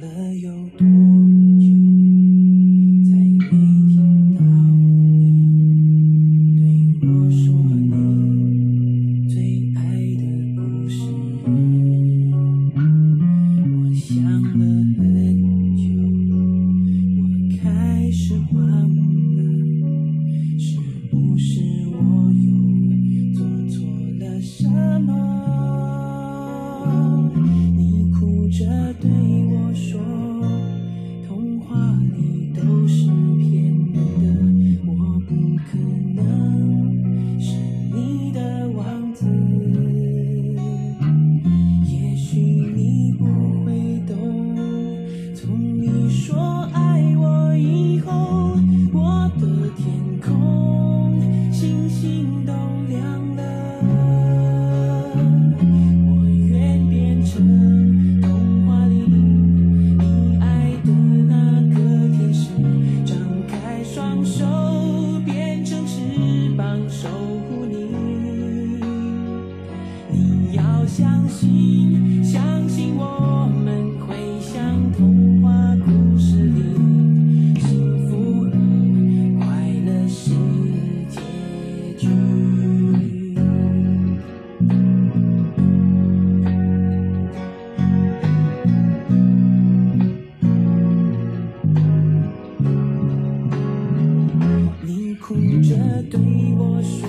了有多久，才没听到你对我说你最爱的故事？我想了很久，我开始麻木。相信相信我们会像童话故事里，幸福和快乐是结局。你哭着对我说。